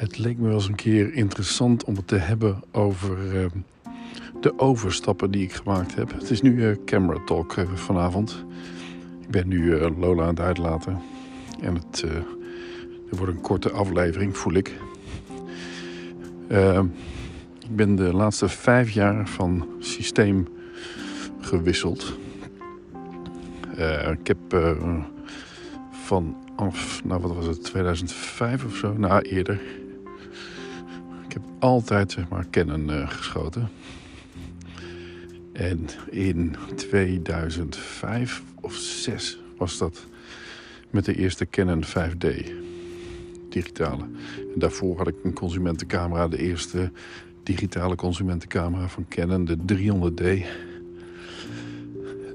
Het leek me wel eens een keer interessant om het te hebben over uh, de overstappen die ik gemaakt heb. Het is nu uh, camera talk uh, vanavond. Ik ben nu Lola aan het uitlaten. En het er wordt een korte aflevering, voel ik. ik ben de laatste vijf jaar van systeem gewisseld. ik heb vanaf, nou wat was het, 2005 of zo, nou eerder ik heb altijd zeg maar Canon uh, geschoten. En in 2005 of 6 was dat met de eerste Canon 5D digitale. En daarvoor had ik een consumentencamera, de eerste digitale consumentencamera van Canon, de 300D.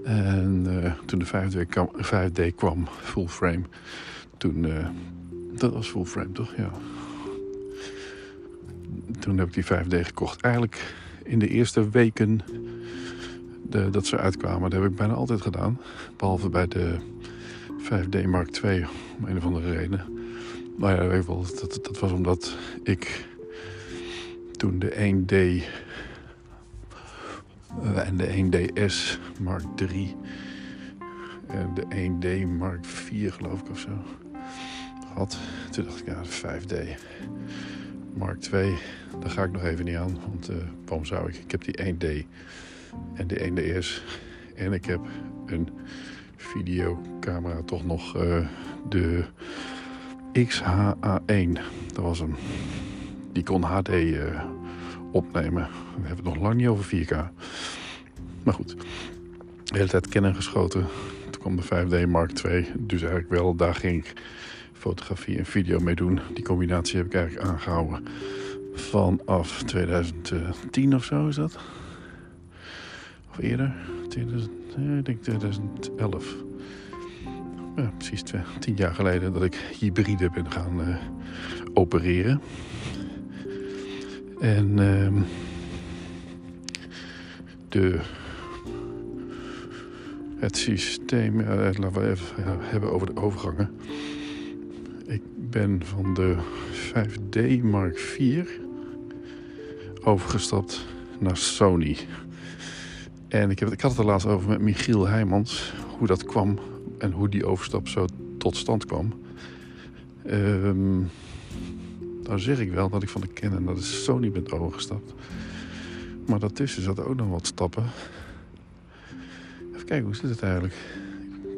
En uh, toen de 5D kwam, 5D kwam, full frame, toen, uh, dat was full frame toch? Ja toen heb ik die 5D gekocht. Eigenlijk in de eerste weken de, dat ze uitkwamen. Dat heb ik bijna altijd gedaan. Behalve bij de 5D Mark II, om een of andere reden. Maar ja, weet wel, dat, dat was omdat ik toen de 1D eh, en de 1DS Mark III en de 1D Mark IV geloof ik of zo had. Toen dacht ik, ja, de 5D. Mark 2, daar ga ik nog even niet aan. Want uh, waarom zou ik? Ik heb die 1D en de 1DS. En ik heb een videocamera, toch nog uh, de XHA1. Dat was hem. Die kon HD eh, opnemen. We hebben het nog lang niet over 4K. Maar goed, de hele tijd kennen geschoten. Toen kwam de 5D Mark 2. Dus eigenlijk wel, daar ging ik fotografie en video mee doen. Die combinatie heb ik eigenlijk aangehouden vanaf 2010 of zo is dat. Of eerder. 2000, ik denk 2011. Ja, precies tien jaar geleden dat ik hybride ben gaan uh, opereren. En uh, de, het systeem, uh, laten we even hebben over de overgangen ben van de 5D Mark IV overgestapt naar Sony. En ik, heb, ik had het er laatst over met Michiel Heijmans, hoe dat kwam en hoe die overstap zo tot stand kwam. Um, dan zeg ik wel dat ik van de Canon naar de Sony ben overgestapt. Maar daartussen zat ook nog wat stappen. Even kijken, hoe zit het eigenlijk?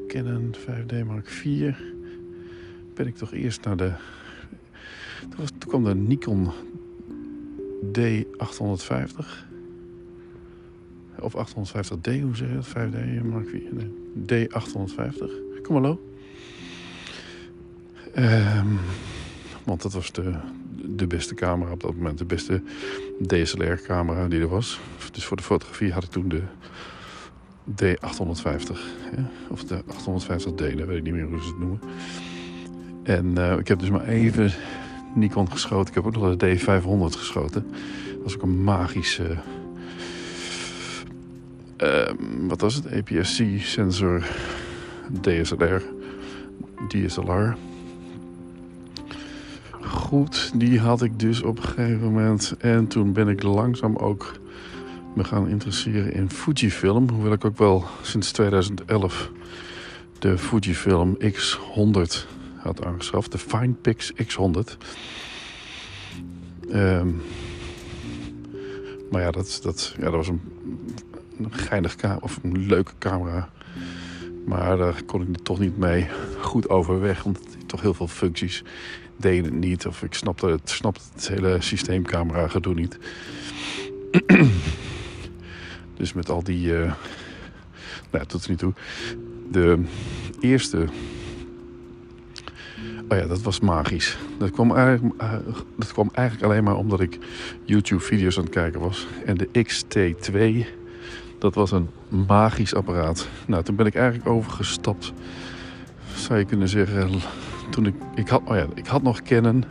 Canon 5D Mark IV ben ik toch eerst naar de... Toen, kwam de Nikon D850. Of 850D, hoe zeg je dat? 5D, Mark 4. Nee, D850. Kom hallo. Um, want dat was de, de beste camera op dat moment. De beste DSLR-camera die er was. Dus voor de fotografie had ik toen de D850. Of de 850D, dat weet ik niet meer hoe ze het noemen. En uh, ik heb dus maar even Nikon geschoten. Ik heb ook nog de D500 geschoten. Dat was ook een magische... Uh, wat was het? APS-C sensor DSLR. DSLR. Goed, die had ik dus op een gegeven moment. En toen ben ik langzaam ook me gaan interesseren in Fujifilm. Hoewel ik ook wel sinds 2011 de Fujifilm X100 had aangeschaft. De FinePix X100. Um, maar ja, dat, dat, ja, dat was een, geinig of een leuke camera. Maar daar kon ik toch niet mee goed overweg. Die toch heel veel functies deden het niet. Of ik snapte het, snapte het hele systeemcamera gedoe niet. dus met al die... Uh, nou, tot nu toe. De eerste Oh ja, dat was magisch. Dat kwam, eigenlijk, uh, dat kwam eigenlijk alleen maar omdat ik YouTube-video's aan het kijken was. En de XT2, dat was een magisch apparaat. Nou, toen ben ik eigenlijk overgestapt, zou je kunnen zeggen. Toen ik, ik, had, oh ja, ik had nog Canon.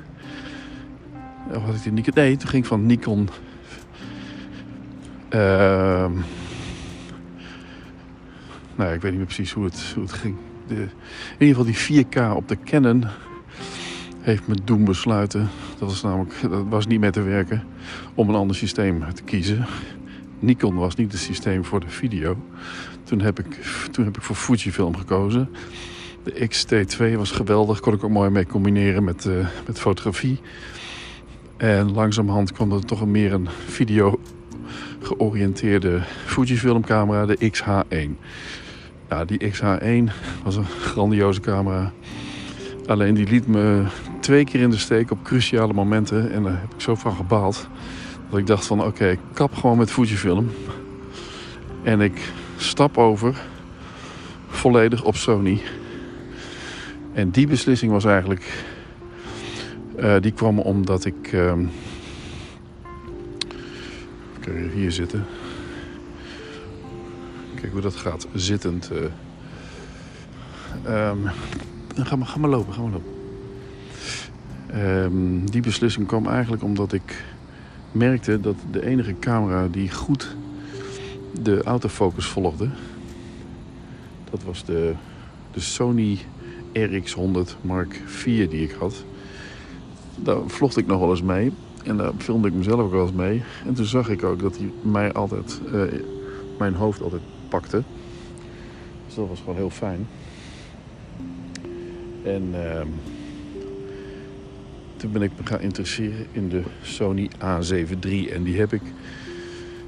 Of had ik die Nikon? Nee, toen ging ik van Nikon. Uh, nou, ik weet niet meer precies hoe het, hoe het ging. De, in ieder geval die 4K op de Canon heeft me doen besluiten Dat was namelijk dat was niet meer te werken om een ander systeem te kiezen. Nikon was niet het systeem voor de video. Toen heb ik, toen heb ik voor Fujifilm gekozen. De XT2 was geweldig, kon ik ook mooi mee combineren met, uh, met fotografie. En langzamerhand kwam er toch meer een video georiënteerde Fujifilm camera, de XH1. Ja, die XH1 was een grandioze camera. Alleen die liet me twee keer in de steek op cruciale momenten. En daar heb ik zo van gebaald. Dat ik dacht van oké, ik kap gewoon met Fujifilm. En ik stap over volledig op Sony. En die beslissing was eigenlijk... Uh, die kwam omdat ik... Uh, ik hier zitten. Kijk hoe dat gaat, zittend. Uh, um, ga, maar, ga maar lopen, ga maar lopen. Um, die beslissing kwam eigenlijk omdat ik merkte dat de enige camera die goed de autofocus volgde, dat was de, de Sony RX100 Mark IV die ik had. Daar vlogde ik nog wel eens mee en daar filmde ik mezelf ook wel eens mee. En toen zag ik ook dat hij mij altijd, uh, mijn hoofd altijd pakte. Dus dat was gewoon heel fijn. En uh, toen ben ik me gaan interesseren in de Sony A7 III. En die heb ik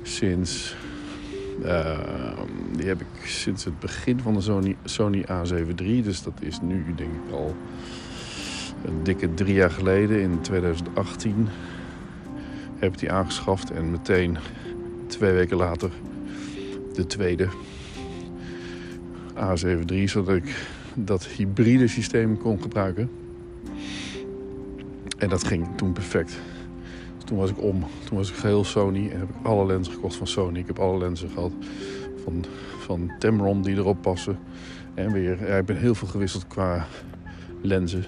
sinds, uh, die heb ik sinds het begin van de Sony, Sony A7 III. Dus dat is nu denk ik al een dikke drie jaar geleden, in 2018, heb ik die aangeschaft. En meteen twee weken later de tweede A7 III, zodat ik dat hybride systeem kon gebruiken. En dat ging toen perfect. Dus toen was ik om. Toen was ik geheel Sony en heb ik alle lenzen gekocht van Sony. Ik heb alle lenzen gehad van, van Tamron die erop passen. En weer, ja, ik ben heel veel gewisseld qua lenzen.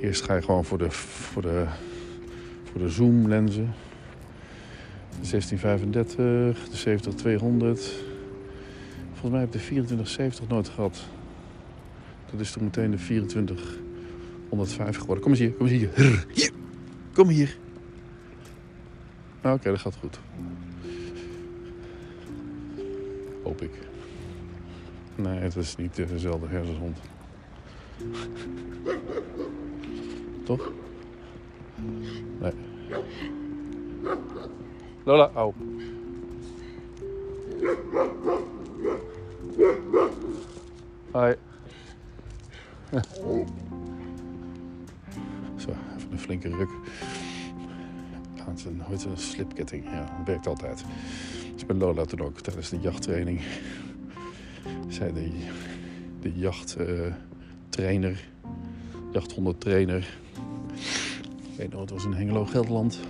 Eerst ga je gewoon voor de, voor de, voor de zoom lenzen. De 1635, de 70-200. Volgens mij heb ik de 2470 nooit gehad. Dat is toen meteen de 2405 geworden. Kom eens hier, kom eens hier. hier. Kom hier. Ah, oké, dat gaat goed. Hoop ik. Nee, het is niet dezelfde hersenshond. Toch? Nee. Lola, au. Hoi. Zo, even een flinke ruk. Aan zijn, hoe een slipketting. Ja, dat werkt altijd. Dus bij Lola toen ook tijdens de jachttraining. Zei de, de jachttrainer, uh, jachthondentrainer. Ik weet nog, het was in Hengelo, Gelderland.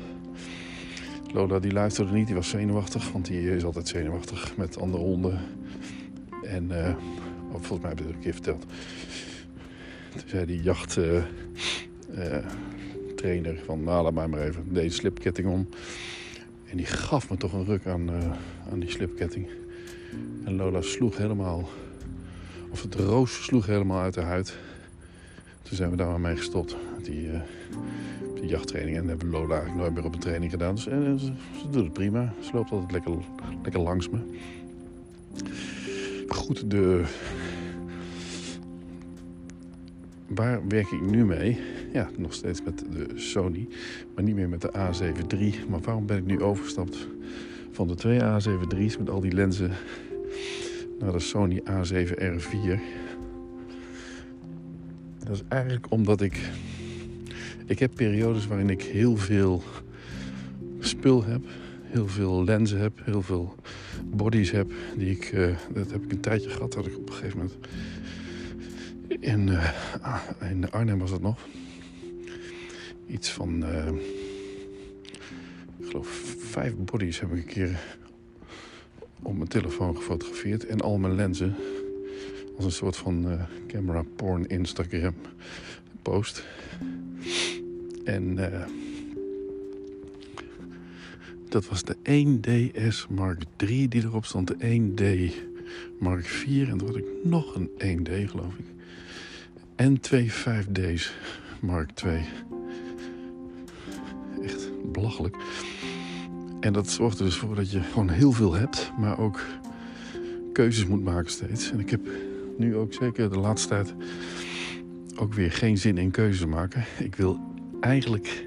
Lola die luisterde niet, die was zenuwachtig, want die is altijd zenuwachtig met andere honden. En uh, volgens mij heb ik het een keer verteld. Toen zei die jachttrainer uh, uh, van laat mij maar even deze slipketting om. En die gaf me toch een ruk aan, aan die slipketting. En Lola sloeg helemaal, of het roos sloeg helemaal uit de huid. Toen zijn we daar maar mee gestopt. Die, die jachttraining. En hebben Lola eigenlijk nooit meer op een training gedaan. Dus ze, ze doet het prima. Ze loopt altijd lekker, lekker langs me. Goed, de waar werk ik nu mee? Ja, nog steeds met de Sony, maar niet meer met de A7 III. Maar waarom ben ik nu overgestapt van de twee A7 III's met al die lenzen naar de Sony A7 R4? Dat is eigenlijk omdat ik... Ik heb periodes waarin ik heel veel spul heb, heel veel lenzen heb, heel veel bodies heb. Die ik, uh, dat heb ik een tijdje gehad, dat ik op een gegeven moment in, uh, in Arnhem was dat nog. Iets van, uh, ik geloof, vijf bodies heb ik een keer op mijn telefoon gefotografeerd. En al mijn lenzen. Als een soort van camera porn Instagram post. En dat was de 1DS Mark III die erop stond. De 1D Mark IV. En toen had ik nog een 1D geloof ik. En twee 5D's Mark II. belachelijk. En dat zorgt er dus voor dat je gewoon heel veel hebt, maar ook keuzes moet maken steeds. En ik heb nu ook zeker de laatste tijd ook weer geen zin in keuzes maken. Ik wil eigenlijk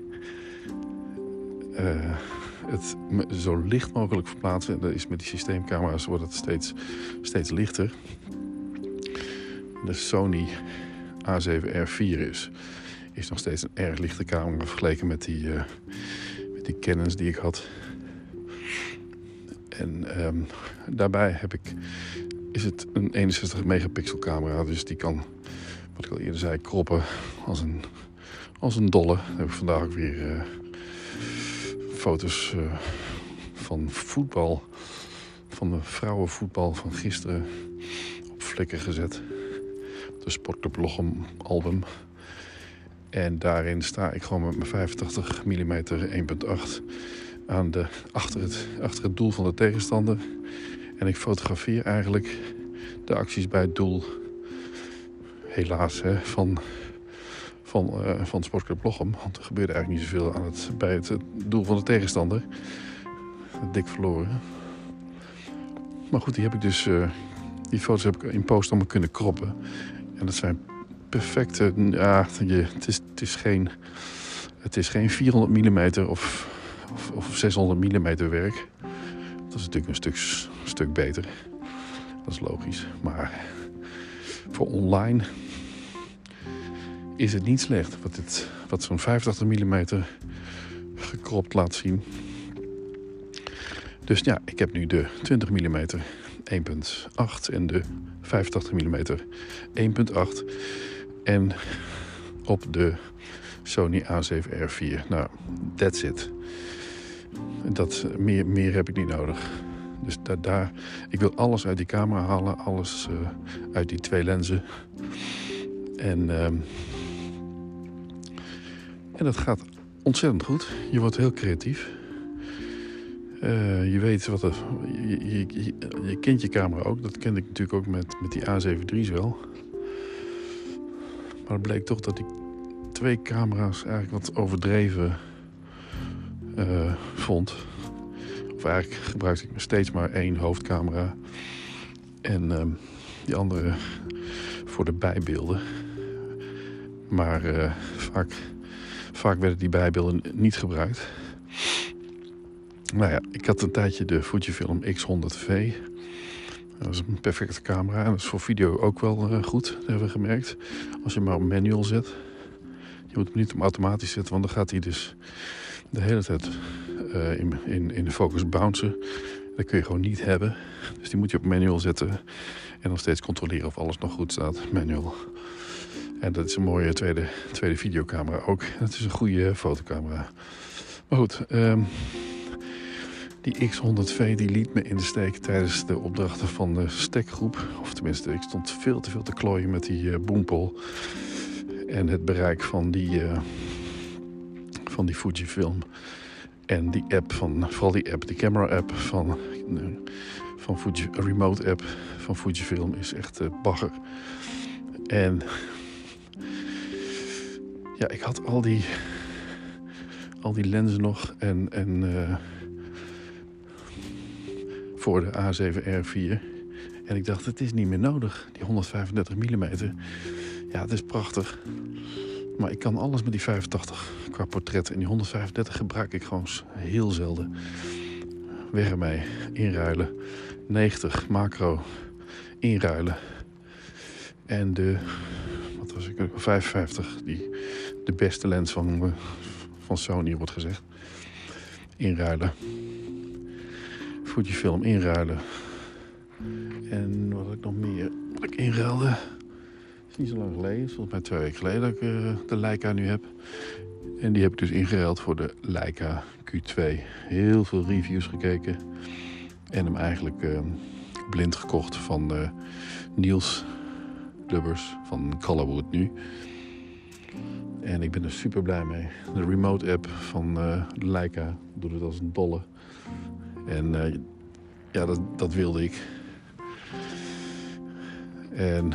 uh, het zo licht mogelijk verplaatsen. Dat is met die systeemcamera's wordt het steeds, steeds lichter. De Sony A7R4 is, is nog steeds een erg lichte camera vergeleken met die, uh, met die Canons die ik had. En um, daarbij heb ik, is het een 61 megapixel camera, dus die kan, wat ik al eerder zei, kroppen als een, als een dolle. Heb ik vandaag ook weer uh, foto's uh, van voetbal, van de vrouwenvoetbal van gisteren op flikken gezet. De Sportclub album. En daarin sta ik gewoon met mijn 85 mm 1.8 aan de, achter, het, achter het doel van de tegenstander. En ik fotografeer eigenlijk de acties bij het doel. Helaas, hè, van, van, uh, van Sportclub Lochem. Want er gebeurde eigenlijk niet zoveel aan het, bij het, doel van de tegenstander. Dik verloren. Maar goed, die heb ik dus... Uh, die foto's heb ik in post allemaal kunnen kroppen. En dat zijn perfecte... Ja, je, het, is, het, is geen, het is geen 400 mm of of, of 600 mm werk. Dat is natuurlijk een stuk, stuk beter. Dat is logisch. Maar voor online is het niet slecht. Wat, dit, wat zo'n 85 mm gekropt laat zien. Dus ja, ik heb nu de 20 mm 1.8 en de 85 mm 1.8. En op de Sony A7R4. Nou, that's it. Dat, meer, meer heb ik niet nodig. Dus daar, daar, ik wil alles uit die camera halen, alles uh, uit die twee lenzen. En, uh, en dat gaat ontzettend goed. Je wordt heel creatief. Uh, je weet wat er. Je, kent je camera ook. Dat kende ik natuurlijk ook met, met die A7 III wel. Maar het bleek toch dat die twee camera's eigenlijk wat overdreven uh, vond. Of eigenlijk gebruikte ik steeds maar één hoofdcamera. En uh, die andere voor de bijbeelden. Maar uh, vaak, vaak werden die bijbeelden niet gebruikt. Nou ja, ik had een tijdje de Fujifilm X100V. Dat is een perfecte camera. En dat is voor video ook wel goed, dat hebben we gemerkt. Als je maar op manual zet. Je moet hem niet op automatisch zetten, want dan gaat hij dus de hele tijd uh, in, in, in de focus bouncen. Dat kun je gewoon niet hebben. Dus die moet je op manual zetten. En dan steeds controleren of alles nog goed staat. Manual. En dat is een mooie tweede, tweede videocamera ook. Het is een goede fotocamera. Maar goed, um, die X100V die liet me in de steek tijdens de opdrachten van de stekgroep. Of tenminste, ik stond veel te veel te klooien met die uh. En het bereik van die, uh, van die Fujifilm. En die app van, vooral die app, die camera app van, van Fuji, remote app van Fujifilm is echt bagger. En ja, ik had al die, al die lenzen nog en, en uh, voor de A7R4. En ik dacht, het is niet meer nodig, die 135 mm. Ja, het is prachtig. Maar ik kan alles met die 85 qua portret. En die 135 gebruik ik gewoon heel zelden. Weg ermee. Inruilen. 90 macro. Inruilen. En de, wat was ik, 55, die de beste lens van, van Sony wordt gezegd. Inruilen. Fujifilm inruilen. En wat ik nog meer, wat ik inruilde is niet zo lang geleden. Volgens mij twee weken geleden dat ik uh, de Leica nu heb. En die heb ik dus ingeruild voor de Leica Q2. Heel veel reviews gekeken. En hem eigenlijk uh, blind gekocht van uh, Niels Lubbers van Colorwood nu. En ik ben er super blij mee. De remote app van de Leica doet het als een dolle. En ja, dat, dat wilde ik. En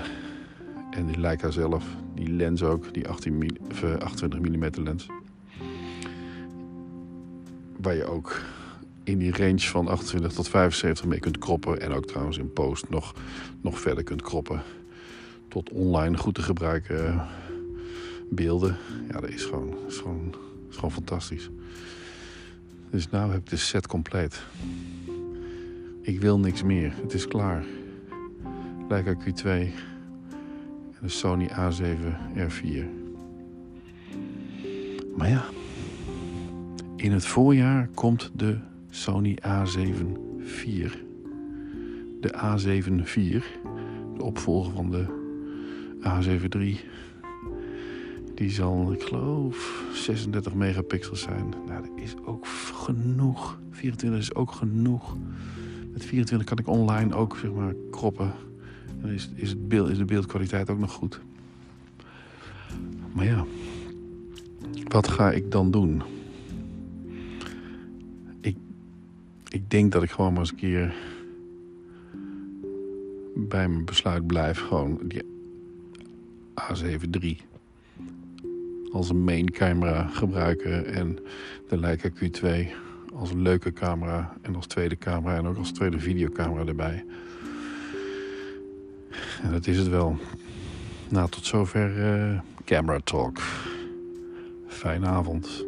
en die Leica zelf, die lens ook, die 18 28 mm lens. waar je ook in die range van 28 tot 75 mee kunt kroppen. En ook trouwens in post nog, nog verder kunt kroppen. Tot online goed te gebruiken beelden. Ja, dat is gewoon, gewoon, gewoon fantastisch. Dus nu heb ik de set compleet. Ik wil niks meer. Het is klaar. Leica Q2 en de Sony A7 R4. Maar ja, in het voorjaar komt de Sony A7 IV. De A7 IV, de opvolger van de A7 III. Die zal, ik geloof, 36 megapixels zijn. Nou, dat is ook genoeg. 24 is ook genoeg. Met 24 kan ik online ook, zeg maar, kroppen. En is, is, het beeld, is de beeldkwaliteit ook nog goed. Maar ja, wat ga ik dan doen? Ik, ik denk dat ik gewoon maar eens een keer bij mijn besluit blijf. Gewoon die A7 III als een main camera gebruiken. En de Leica Q2 als leuke camera en als tweede camera en ook als tweede videocamera erbij. En dat is het wel. Nou, tot zover uh, Camera Talk. Fijne avond.